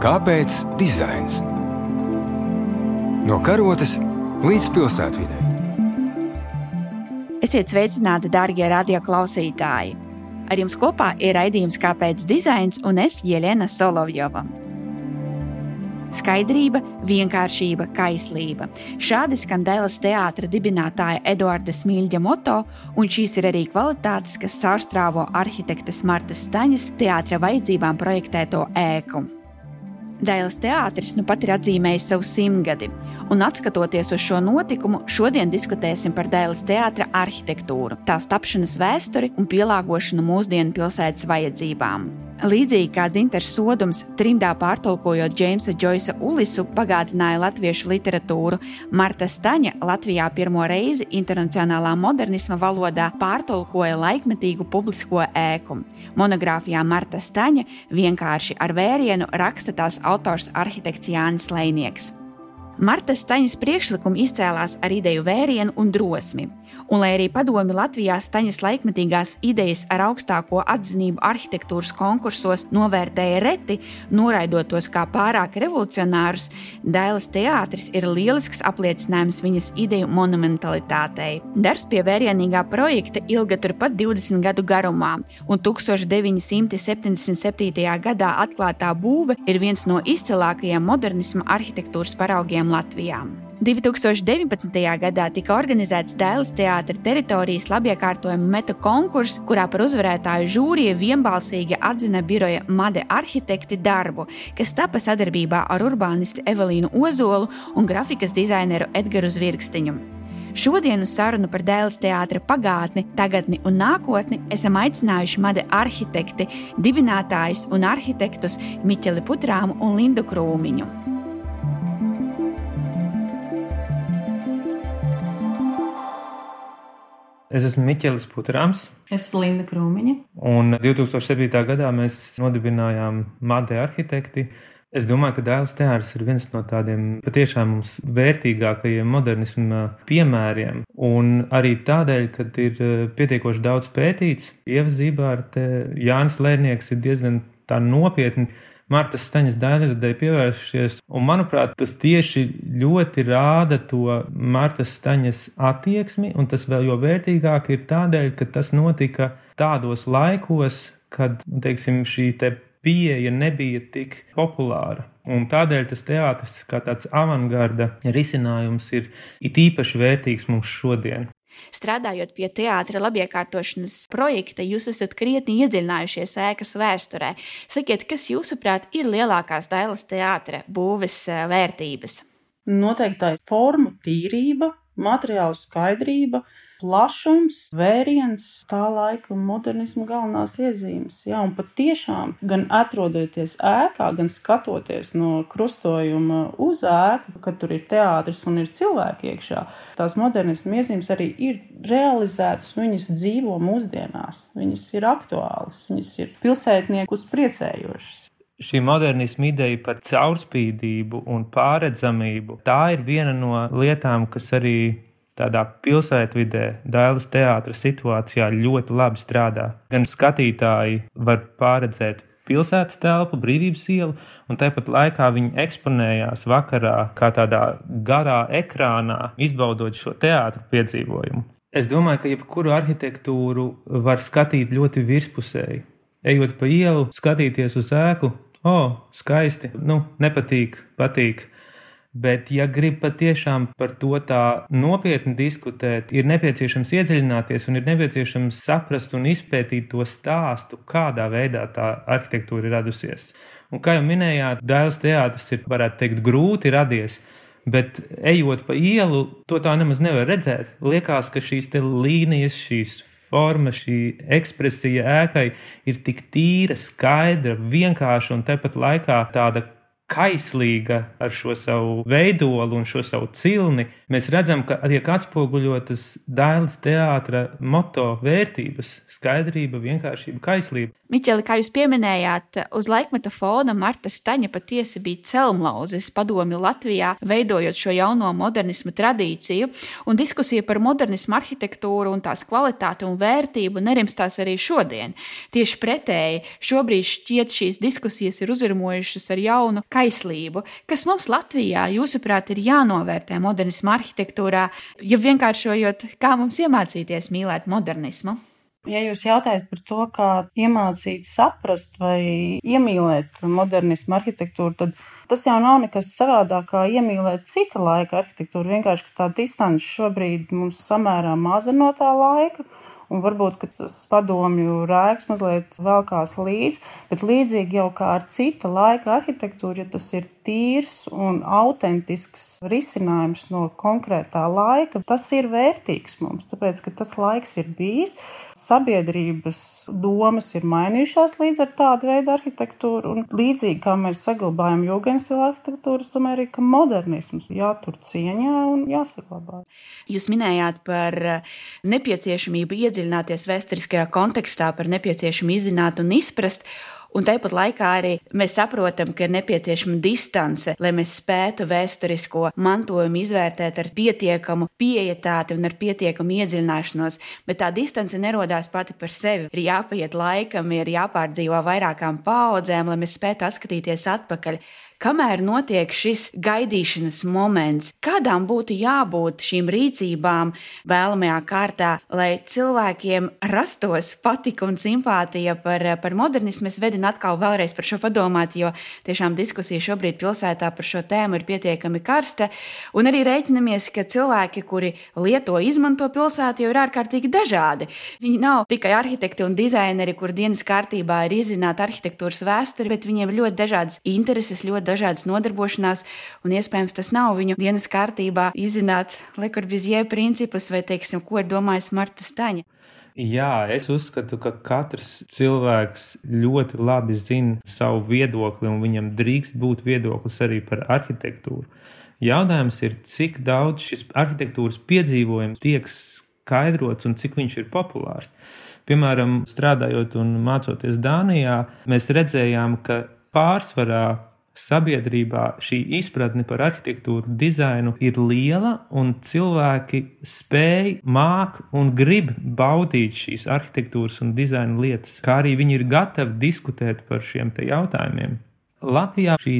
Kāpēc dizains? No karotes līdz pilsētvidē. Esiet sveicināti, darbie radioklausītāji! Ar jums kopā ir raidījums Kāpēc dizains un es Jelena Solovjova. Skaidrība, vienkāršība, kaislība. Šādi skan Dēlas teātra dibinātāja Eduarda Smilģa moto, un šīs ir arī kvalitātes, kas caurstrāvo arhitektes Martas Staņas teātra vajadzībām projektēto ēku. Dailas teātris nu pat ir atzīmējis savu simtgadi, un skatoties uz šo notikumu, šodien diskutēsim par Dailas teātra arhitektūru, tās tapšanas vēsturi un pielāgošanu mūsdienu pilsētas vajadzībām. Līdzīgi kā Dzinters Sodums, trimdā pārtulkojot Džeimsa Džoisa Ulisu, pagātināja latviešu literatūru, Marta Staņa Latvijā pirmo reizi internacionālā modernisma valodā pārtulkoja laikmetīgu publisko ēku. Monogrāfijā Marta Staņa vienkārši ar vērienu raksta tās autors arhitekts Jānis Lēnieks. Marta Staņas priekšlikumi izcēlās ar ideju vērienu un drosmi, un lai arī padomi Latvijā Staņas laikmetīgās idejas ar augstāko atzinību arhitektūras konkursos novērtēja reti, noraidot tos kā pārāk revolucionārus, Dailas teātris ir lielisks apliecinājums viņas ideju monumentalitātei. Darbs pie vērienīgā projekta ilga turpat 20 gadu garumā, un 1977. gadā atklātā būve ir viens no izcilākajiem modernisma arhitektūras paraugiem Latvijā. 2019. gadā tika organizēts Dēls teātra teritorijas labiekārtojuma metu konkurss, kurā par uzvarētāju žūrija vienbalsīgi atzina biroja Made arhitekti darbu, kas tapa sadarbībā ar urbānisti Evelīnu Ozolu un grafikas dizaineru Edgars Zvirkstiņu. Šodien uz sarunu par Dēls teātra pagātni, tagadni un nākotni esam aicinājuši Made arhitekti, dibinātājus un arhitektus Miķeli Putrāmu un Lindu Krūmiņu. Es esmu Miķelis Putrāms. Es esmu Linda Krūmiņa. Un 2007. gadā mēs nodibinājām Made arhitekti. Es domāju, ka Dēls teātris ir viens no tādiem patiešām mums vērtīgākajiem modernisma piemēriem. Un arī tādēļ, ka ir eh, pietiekoši daudz pētīts, Ieva Zībārte, Jānis Lērnieks ir diezgan tā nopietni Martas Staņas daļradēji pievēršies, un manuprāt, tas tieši ļoti rāda to Martas Staņas attieksmi, un tas vēl jo vērtīgāk ir tādēļ, ka tas notika tādos laikos, kad, teiksim, šī te pieeja nebija tik populāra. Un tādēļ tas teātris, kā tāds avangarda risinājums, ir it īpaši vērtīgs mums šodien. Strādājot pie teātra labiekārtošanas projekta, jūs esat krietni iedziļinājušies ēkas vēsturē. Sakiet, kas jūsuprāt ir lielākās Dailas teātra būves eh, vērtības? Noteikti tā ir formu tīrība, materiālu skaidrība, plašums, vēriens, tā laika modernisma galvenās iezīmes. Jā, un pat tiešām gan atrodoties ēkā, gan skatoties no krustojuma uz ēku, kad tur ir teātris un ir cilvēki iekšā, tās modernisma iezīmes arī ir realizētas, viņas dzīvo mūsdienās, viņas ir aktuālas, viņas ir pilsētniekus priecējošas šī modernisma ideja par caurspīdību un pārredzamību, tā ir viena no lietām, kas arī tādā pilsētvidē, Dailas teātra situācijā ļoti labi strādā. Gan skatītāji var pārredzēt pilsētas telpu, brīvības ielu, un tāpat laikā viņi eksponējās vakarā kā tādā garā ekrānā, izbaudot šo teātru piedzīvojumu. Es domāju, ka jebkuru arhitektūru var skatīt ļoti virspusēji. Ejot pa ielu, skatīties uz ēku, oh, skaisti, nu, nepatīk, patīk. Bet, ja grib patiešām par to tā nopietni diskutēt, ir nepieciešams iedziļināties un ir nepieciešams saprast un izpētīt to stāstu, kādā veidā tā arhitektūra ir radusies. Un, kā jau minējāt, Dēls teātris ir, varētu teikt, grūti radies. Bet, ejot pa ielu, to tā nemaz nevar redzēt. Liekas, ka šīs līnijas, šīs forma, šī ekspresija ēkai ir tik tīra, skaidra, vienkārša un tepat laikā tāda kaislīga ar šo savu veidolu un šo savu cilni, mēs redzam, ka tiek atspoguļotas dēls teātra moto vērtības - skaidrība, vienkāršība, kaislība. Miķeli, kā jūs pieminējāt, uz laikmeta fona Marta Staņa patiesi bija celmlauzes padomi Latvijā, veidojot šo jauno modernismu tradīciju, un diskusija par modernismu arhitektūru un tās kvalitāti un vērtību nerimstās arī šodien. Tieši pretēji, šobrīd šķiet šīs diskusijas ir uzvirmojušas ar jaunu kaislību, kas mums Latvijā, jūsuprāt, ir jānovērtē modernismu arhitektūrā, ja vienkāršojot, kā mums iemācīties mīlēt modernismu. Ja jūs jautājat par to, kā iemācīt saprast vai iemīlēt modernismu arhitektūru, tad tas jau nav nekas savādāk kā iemīlēt cita laika arhitektūru. Vienkārši, tā distance šobrīd mums samērā maza no tā laika. Un varbūt tas padomju rēks mazliet velkās līdzi, bet līdzīgi jau kā ar cita laika arhitektūru, ja tas ir tīrs un autentisks risinājums no konkrētā laika, tas ir vērtīgs mums, tāpēc, ka tas laiks ir bijis sabiedrības domas ir mainījušās līdz ar tādu veidu arhitektūru, un līdzīgi kā mēs saglabājam jūgenstila arhitektūru, es domāju arī, ka modernisms jātur cieņā un jāsaglabā. Jūs minējāt par nepieciešamību iedziļināties vēsturiskajā kontekstā, par nepieciešamību izzināt un izprast. Un tāpat laikā arī mēs saprotam, ka ir nepieciešama distance, lai mēs spētu vēsturisko mantojumu izvērtēt ar pietiekamu pieejatāti un ar pietiekamu iedziļināšanos. Bet tā distance nerodās pati par sevi. Ir jāpaiet laikam, ir jāpārdzīvo vairākām paudzēm, lai mēs spētu atskatīties atpakaļ kamēr notiek šis gaidīšanas moments, kādām būtu jābūt šīm rīcībām vēlamajā kārtā, lai cilvēkiem rastos patika un simpātija par, par modernismu. Es vedinu atkal vēlreiz par šo padomāt, jo tiešām diskusija šobrīd pilsētā par šo tēmu ir pietiekami karsta. Un arī rēķinamies, ka cilvēki, kuri lieto, izmanto pilsētu, jau ir ārkārtīgi dažādi. Viņi nav tikai arhitekti un dizaineri, kur dienas kārtībā ir izzināt arhitektūras vēsturi, bet viņiem ir ļoti dažādas intereses, ļoti dažādas nodarbošanās, un iespējams tas nav viņu dienas kārtībā izzināt Lekorbizie principus vai, teiksim, ko ir domājis Marta Staņa. Jā, es uzskatu, ka katrs cilvēks ļoti labi zina savu viedokli, un viņam drīkst būt viedoklis arī par arhitektūru. Jautājums ir, cik daudz šis arhitektūras piedzīvojums tiek skaidrots un cik viņš ir populārs. Piemēram, strādājot un mācoties Dānijā, mēs redzējām, ka pārsvarā sabiedrībā šī izpratne par arhitektūru, dizainu ir liela, un cilvēki spēj, māk un grib baudīt šīs arhitektūras un dizaina lietas, kā arī viņi ir gatavi diskutēt par šiem jautājumiem. Latvijā šī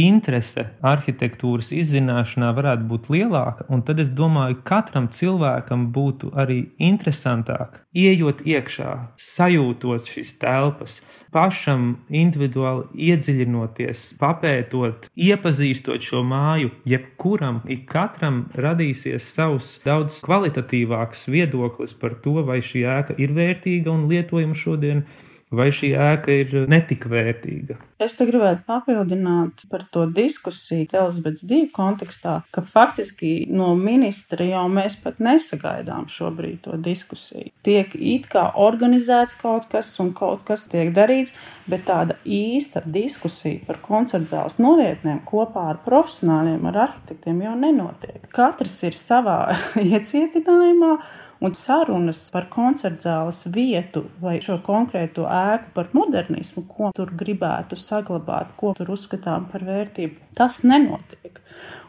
interese arhitektūras izzināšanā varētu būt lielāka, un tad es domāju, ka katram cilvēkam būtu arī interesantāk iejot iekšā, sajūtot šīs telpas, pašam individuāli iedziļinoties, papētot, iepazīstot šo māju, jebkuram, ikatram radīsies savs daudz kvalitatīvāks viedoklis par to, vai šī ēka ir vērtīga un lietojama šodien vai šī ēka ir netik vērtīga. Es te gribētu papildināt par to diskusiju Elizabetes divu kontekstā, ka faktiski no ministra jau mēs pat nesagaidām šobrīd to diskusiju. Tiek it kā organizēts kaut kas un kaut kas tiek darīts, bet tāda īsta diskusija par koncertzāles norietnēm kopā ar profesionāļiem, ar arhitektiem jau nenotiek. Katrs ir savā iecietinājumā un sarunas par koncertzāles vietu vai šo konkrēto ēku par modernismu, ko tur gribētu saglabāt, ko tur uzskatām par vērtību, tas nenotiek.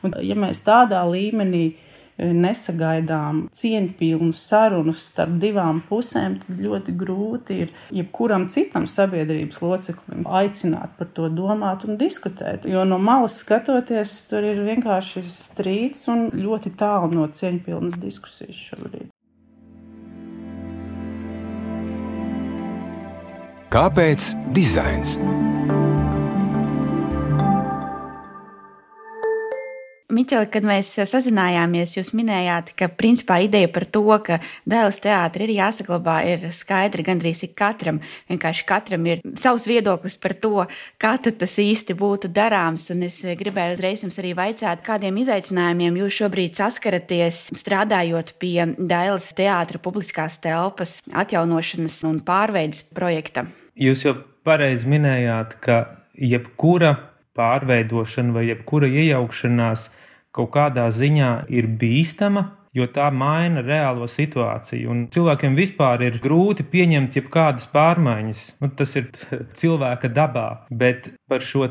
Un, ja mēs tādā līmenī e, nesagaidām cieņpilnu sarunu starp divām pusēm, tad ļoti grūti ir jebkuram citam sabiedrības loceklim aicināt par to domāt un diskutēt. Jo no malas skatoties, tur ir vienkārši strīds un ļoti tālu no cieņpilnas diskusijas šobrīd. Kāpēc dizains? Miķeli, kad mēs sazinājāmies, jūs minējāt, ka principā ideja par to, ka dēls teātris ir jāsaglabā, ir skaidra gandrīz ik katram. Vienkārši katram ir savs viedoklis par to, kā tas īsti būtu darāms. Un es gribēju uzreiz jums arī vaicāt, kādiem izaicinājumiem jūs šobrīd saskaraties, strādājot pie dēls teātra publiskās telpas atjaunošanas un pārveides projekta. Jūs jau pareizi minējāt, ka jebkura pārveidošana vai jebkura iejaukšanās kaut kādā ziņā ir bīstama, jo tā maina reālo situāciju. Un cilvēkiem vispār ir grūti pieņemt jebkādas pārmaiņas. Nu, tas ir cilvēka dabā, bet par šo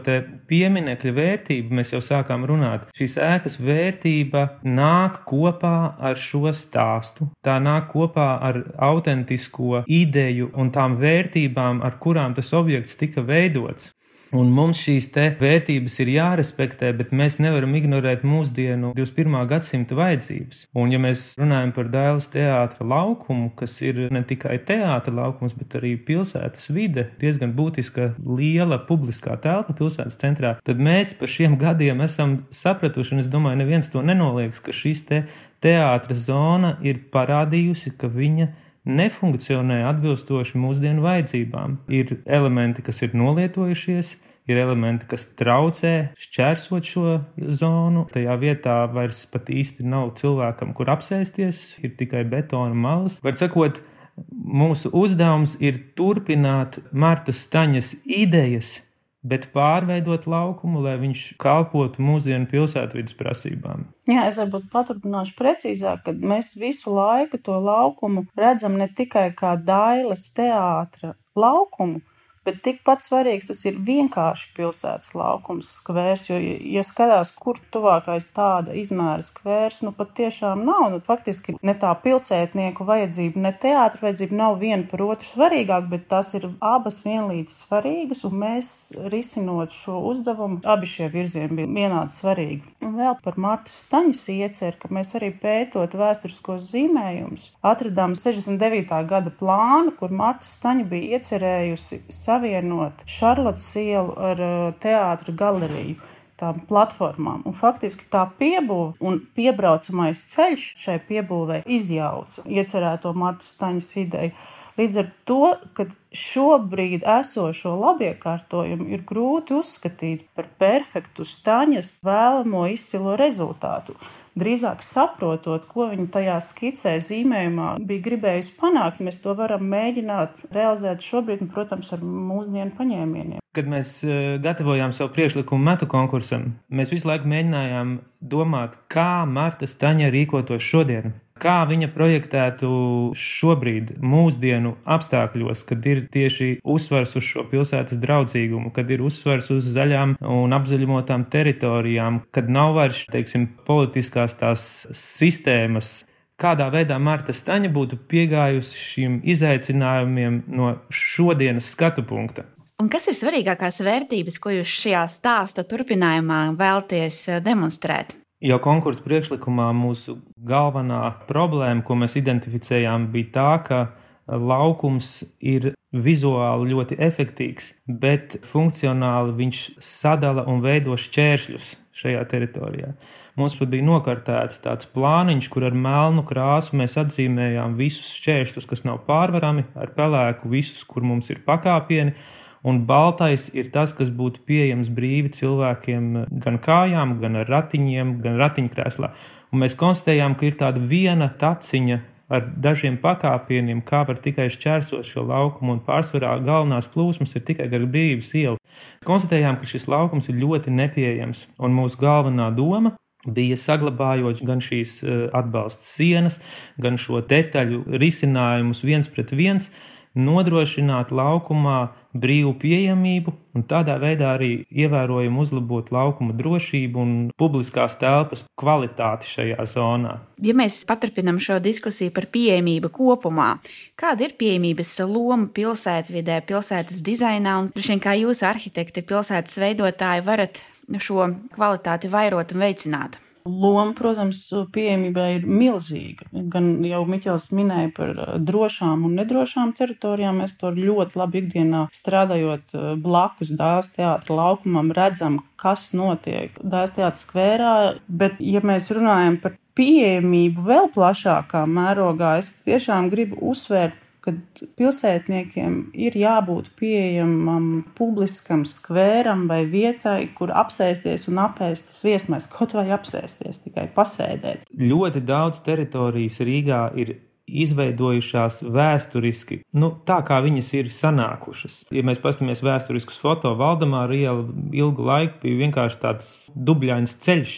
pieminiekļa vērtību mēs jau sākām runāt. Šīs ēkas vērtība nāk kopā ar šo stāstu. Tā nāk kopā ar autentisko ideju un tām vērtībām, ar kurām tas objekts tika veidots. Un mums šīs vērtības ir jārespektē, bet mēs nevaram ignorēt mūsdienu 21. gadsimta vajadzības. Un, ja mēs runājam par Dēls teātra laukumu, kas ir ne tikai teātra laukums, bet arī pilsētas vide, diezgan būtiska liela publiskā telpa pilsētas centrā, tad mēs pa šiem gadiem esam sapratuši, un es domāju, neviens to nenoliedz, ka šīs te teātra zona ir parādījusi, ka viņa ir nefunkcionē atbilstoši mūsdienu vajadzībām. Ir elementi, kas ir nolietojušies, ir elementi, kas traucē šķērsot šo zonu. Tajā vietā vairs pat īsti nav cilvēkam, kur apsēsties, ir tikai betona malas. Var sakot, mūsu uzdevums ir turpināt Marta Staņas idejas bet pārveidot laukumu, lai viņš kalpotu mūsdienu pilsētvidas prasībām. Jā, es varbūt paturpināšu precīzāk, ka mēs visu laiku to laukumu redzam ne tikai kā Dailas teātra laukumu, Bet tikpat svarīgs tas ir vienkārši pilsētas laukums, skvērs, jo, ja skatās, kur tuvākais tāda izmēra skvērs, nu pat tiešām nav. Nu, faktiski ne tā pilsētnieku vajadzība, ne teātra vajadzība nav viena par otru svarīgāk, bet tās ir abas vienlīdz svarīgas, un mēs risinot šo uzdevumu, abi šie virzieni bija vienādi svarīgi. Un vēl par Martas Staņas ieceru, ka mēs arī pētot vēsturiskos zīmējumus, atradām 69. gada plānu, kur Marta Staņa bija iecerējusi savienot Šarlotas ielu ar uh, teātra galeriju tām platformām. Un faktiski tā piebūve un piebraucamais ceļš šai piebūvei izjauca iecerēto Marta Staņas ideju. Līdz ar to, ka šobrīd esošo labiekārtojumu ir grūti uzskatīt par perfektu staņas vēlamo izcilo rezultātu. Drīzāk saprotot, ko viņa tajā skicē zīmējumā bija gribējusi panākt, mēs to varam mēģināt realizēt šobrīd, un, protams, ar mūsdienu paņēmieniem. Kad mēs e, gatavojām savu priekšlikumu metu konkursam, mēs visu laiku mēģinājām domāt, kā Marta Staņa rīkotos šodien kā viņa projektētu šobrīd, mūsdienu apstākļos, kad ir tieši uzsvars uz šo pilsētas draudzīgumu, kad ir uzsvars uz zaļām un apzaļumotām teritorijām, kad nav vairs, teiksim, politiskās tās sistēmas. Kādā veidā Marta Staņa būtu piegājusi šiem izaicinājumiem no šodienas skatu punkta? Un kas ir svarīgākās vērtības, ko jūs šajā stāsta turpinājumā vēlties demonstrēt? Jau konkursu priekšlikumā mūsu galvenā problēma, ko mēs identificējām, bija tā, ka laukums ir vizuāli ļoti efektīvs, bet funkcionāli viņš sadala un veido šķēršļus šajā teritorijā. Mums pat bija nokartēts tāds plāniņš, kur ar melnu krāsu mēs atzīmējām visus šķēršļus, kas nav pārvarami, ar pelēku visus, kur mums ir pakāpieni un baltais ir tas, kas būtu pieejams brīvi cilvēkiem gan kājām, gan ar ratiņiem, gan ratiņkrēslā. Un mēs konstatējām, ka ir tāda viena taciņa ar dažiem pakāpieniem, kā var tikai šķērsot šo laukumu, un pārsvarā galvenās plūsmas ir tikai gar brīvības ielu. Konstatējām, ka šis laukums ir ļoti nepieejams, un mūsu galvenā doma bija saglabājot gan šīs eh, atbalsta sienas, gan šo detaļu risinājumus viens pret viens, nodrošināt laukumā brīvu pieejamību un tādā veidā arī ievērojami uzlabot laukuma drošību un publiskās telpas kvalitāti šajā zonā. Ja mēs paturpinām šo diskusiju par pieejamību kopumā, kāda ir pieejamības loma pilsētvidē, pilsētas dizainā un kā jūs, arhitekti, pilsētas veidotāji, varat šo kvalitāti vairot un veicināt? Loma, protams, pieejamībā ir milzīga. Gan jau Miķels minēja par eh, drošām un nedrošām teritorijām. Mēs to ļoti labi ikdienā strādājot eh, blakus dāmas teātra laukumam, redzam, kas notiek dāmas teātra skvērā. Bet, ja mēs runājam par pieejamību vēl plašākā mērogā, es tiešām gribu uzsvērt kad pilsētniekiem ir jābūt pieejamam publiskam skvēram vai vietai, kur apsēsties un apēst sviestmais, kaut vai apsēsties, tikai pasēdēt. Ļoti daudz teritorijas Rīgā ir izveidojušās vēsturiski, nu, tā kā viņas ir sanākušas. Ja mēs paskatāmies vēsturiskus foto, Valdemāra iela ilgu laiku bija vienkārši tāds dubļains ceļš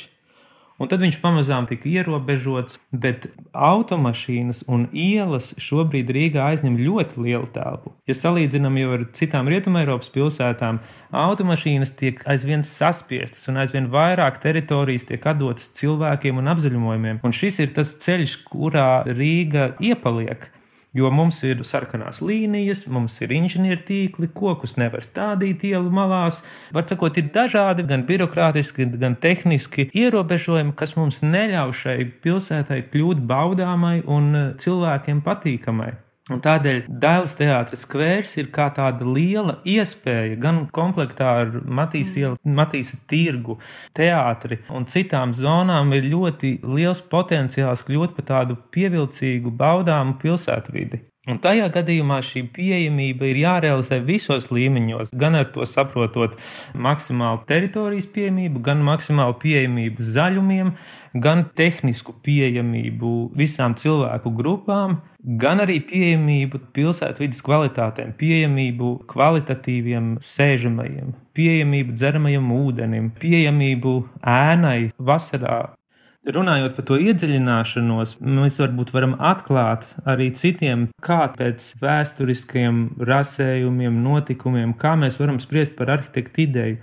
Un tad viņš pamazām tika ierobežots, bet automašīnas un ielas šobrīd Rīgā aizņem ļoti lielu telpu. Ja salīdzinām jau ar citām Rietumēropas pilsētām, automašīnas tiek aizvien saspiestas un aizvien vairāk teritorijas tiek atdotas cilvēkiem un apzaļumojumiem. Un šis ir tas ceļš, kurā Rīga iepaliek. Jo mums ir sarkanās līnijas, mums ir inženiertīkli, kokus nevar stādīt ielu malās. Var sakot, ir dažādi gan birokrātiski, gan tehniski ierobežojumi, kas mums neļauj šai pilsētai kļūt baudāmai un cilvēkiem patīkamai. Un tādēļ Dēls teātris skvērs ir kā tāda liela iespēja gan komplektā ar Matīs, ielu, Matīs tirgu, teātri un citām zonām ir ļoti liels potenciāls kļūt par tādu pievilcīgu, baudāmu pilsētvidi. Un tajā gadījumā šī pieejamība ir jārealizē visos līmeņos, gan ar to saprotot maksimālu teritorijas pieejamību, gan maksimālu pieejamību zaļumiem, gan tehnisku pieejamību visām cilvēku grupām, gan arī pieejamību pilsētvidas kvalitātēm, pieejamību kvalitatīviem sēžamajiem, pieejamību dzeramajam ūdenim, pieejamību ēnai vasarā Runājot par to iedziļināšanos, mēs varbūt varam atklāt arī citiem, kā pēc vēsturiskajiem rasējumiem, notikumiem, kā mēs varam spriest par arhitektu ideju.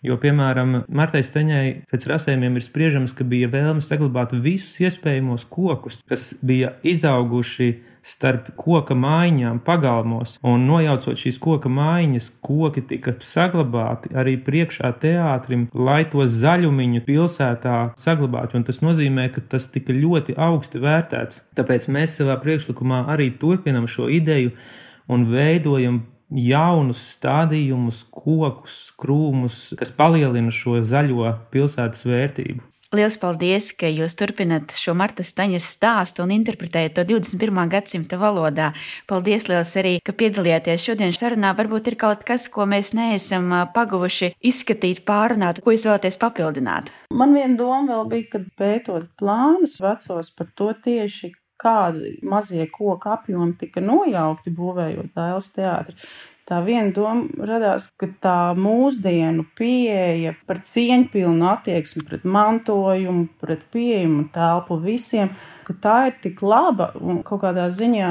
Jo, piemēram, Martai Steņai pēc rasējumiem ir spriežams, ka bija vēlme saglabāt visus iespējamos kokus, kas bija izauguši starp koka mājiņām pagalmos, un nojaucot šīs koka mājiņas, koki tika saglabāti arī priekšā teātrim, lai to zaļumiņu pilsētā saglabātu, un tas nozīmē, ka tas tika ļoti augsti vērtēts. Tāpēc mēs savā priekšlikumā arī turpinam šo ideju un veidojam jaunus stādījumus, kokus, krūmus, kas palielina šo zaļo pilsētas vērtību. Lielas paldies, ka jūs turpināt šo Marta Staņas stāstu un interpretējat to 21. gadsimta valodā. Paldies liels arī, ka piedalījāties šodienas sarunā. Varbūt ir kaut kas, ko mēs neesam paguvuši izskatīt, pārunāt, ko jūs vēlaties papildināt. Man viena doma vēl bija, kad pētot plānus vecos par to tieši, kādi mazie koku apjomi tika nojaukti būvējot Dēls teātri. Tā viena doma radās, ka tā mūsdienu pieeja par cieņpilnu attieksmi pret mantojumu, pret pieejamu telpu visiem, ka tā ir tik laba un kaut kādā ziņā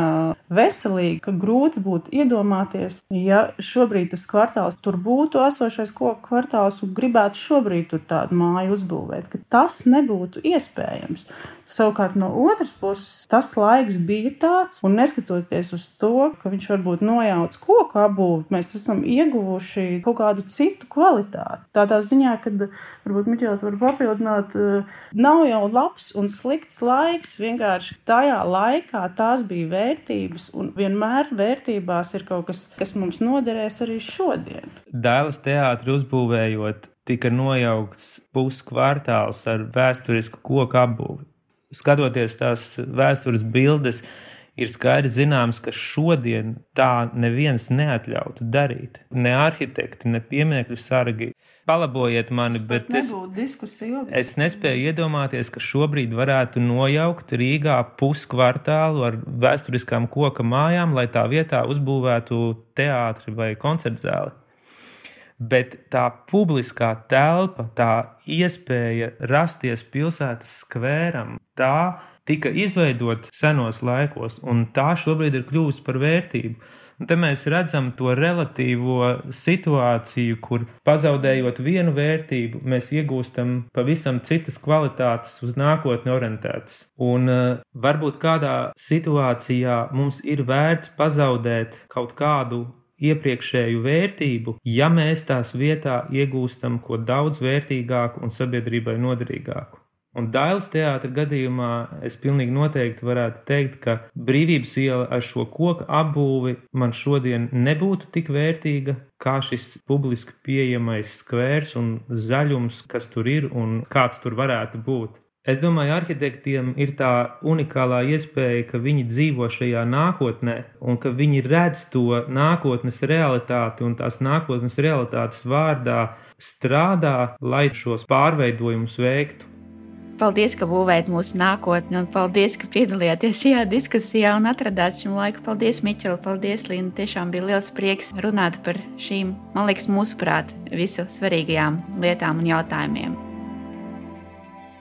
veselīga, ka grūti būtu iedomāties, ja šobrīd tas kvartāls tur būtu esošais koku kvartāls un gribētu šobrīd tur tādu māju uzbūvēt, ka tas nebūtu iespējams. Savukārt no otras puses tas laiks bija tāds, un neskatoties uz to, ka viņš varbūt nojauc koku apbūvi, mēs esam ieguvuši kaut kādu citu kvalitāti. Tādā ziņā, kad varbūt Miķot var papildināt, nav jau labs un slikts laiks, vienkārši tajā laikā tās bija vērtības, un vienmēr vērtībās ir kaut kas, kas mums noderēs arī šodien. Dēls teātri uzbūvējot, tika nojaukts puskvartāls ar vēsturisku koku apbūvi. Skatoties tās vēstures bildes, ir skaidrs zināms, ka šodien tā neviens neatļautu darīt. Ne arhitekti, ne pieminiektu sargi. Palabojiet mani, bet es, es nespēju iedomāties, ka šobrīd varētu nojaukt Rīgā puskvartālu ar vēsturiskām koka mājām, lai tā vietā uzbūvētu teātri vai koncertzāli. Bet tā publiskā telpa, tā iespēja rasties pilsētas skvēram, tā tika izveidota senos laikos, un tā šobrīd ir kļuvusi par vērtību. Un te mēs redzam to relatīvo situāciju, kur pazaudējot vienu vērtību, mēs iegūstam pavisam citas kvalitātes, uz nākotni orientētas. Un uh, varbūt kādā situācijā mums ir vērts pazaudēt kaut kādu iepriekšēju vērtību, ja mēs tās vietā iegūstam ko daudz vērtīgāku un sabiedrībai noderīgāku. Un Dailas teātra gadījumā es pilnīgi noteikti varētu teikt, ka brīvības iela ar šo koku apbūvi man šodien nebūtu tik vērtīga, kā šis publiski pieejamais skvērs un zaļums, kas tur ir un kāds tur varētu būt. Es domāju, arhitektiem ir tā unikālā iespēja, ka viņi dzīvo šajā nākotnē un ka viņi redz to nākotnes realitāti un tās nākotnes realitātes vārdā strādā, lai šos pārveidojumus veiktu. Paldies, ka būvējat mūsu nākotni, un paldies, ka piedalījāties šajā diskusijā un atradāt šim laiku. Paldies, Miķel, paldies, Līna. Tiešām bija liels prieks runāt par šīm, man liekas, mūsuprāt, visu svarīgajām lietām un jautājumiem.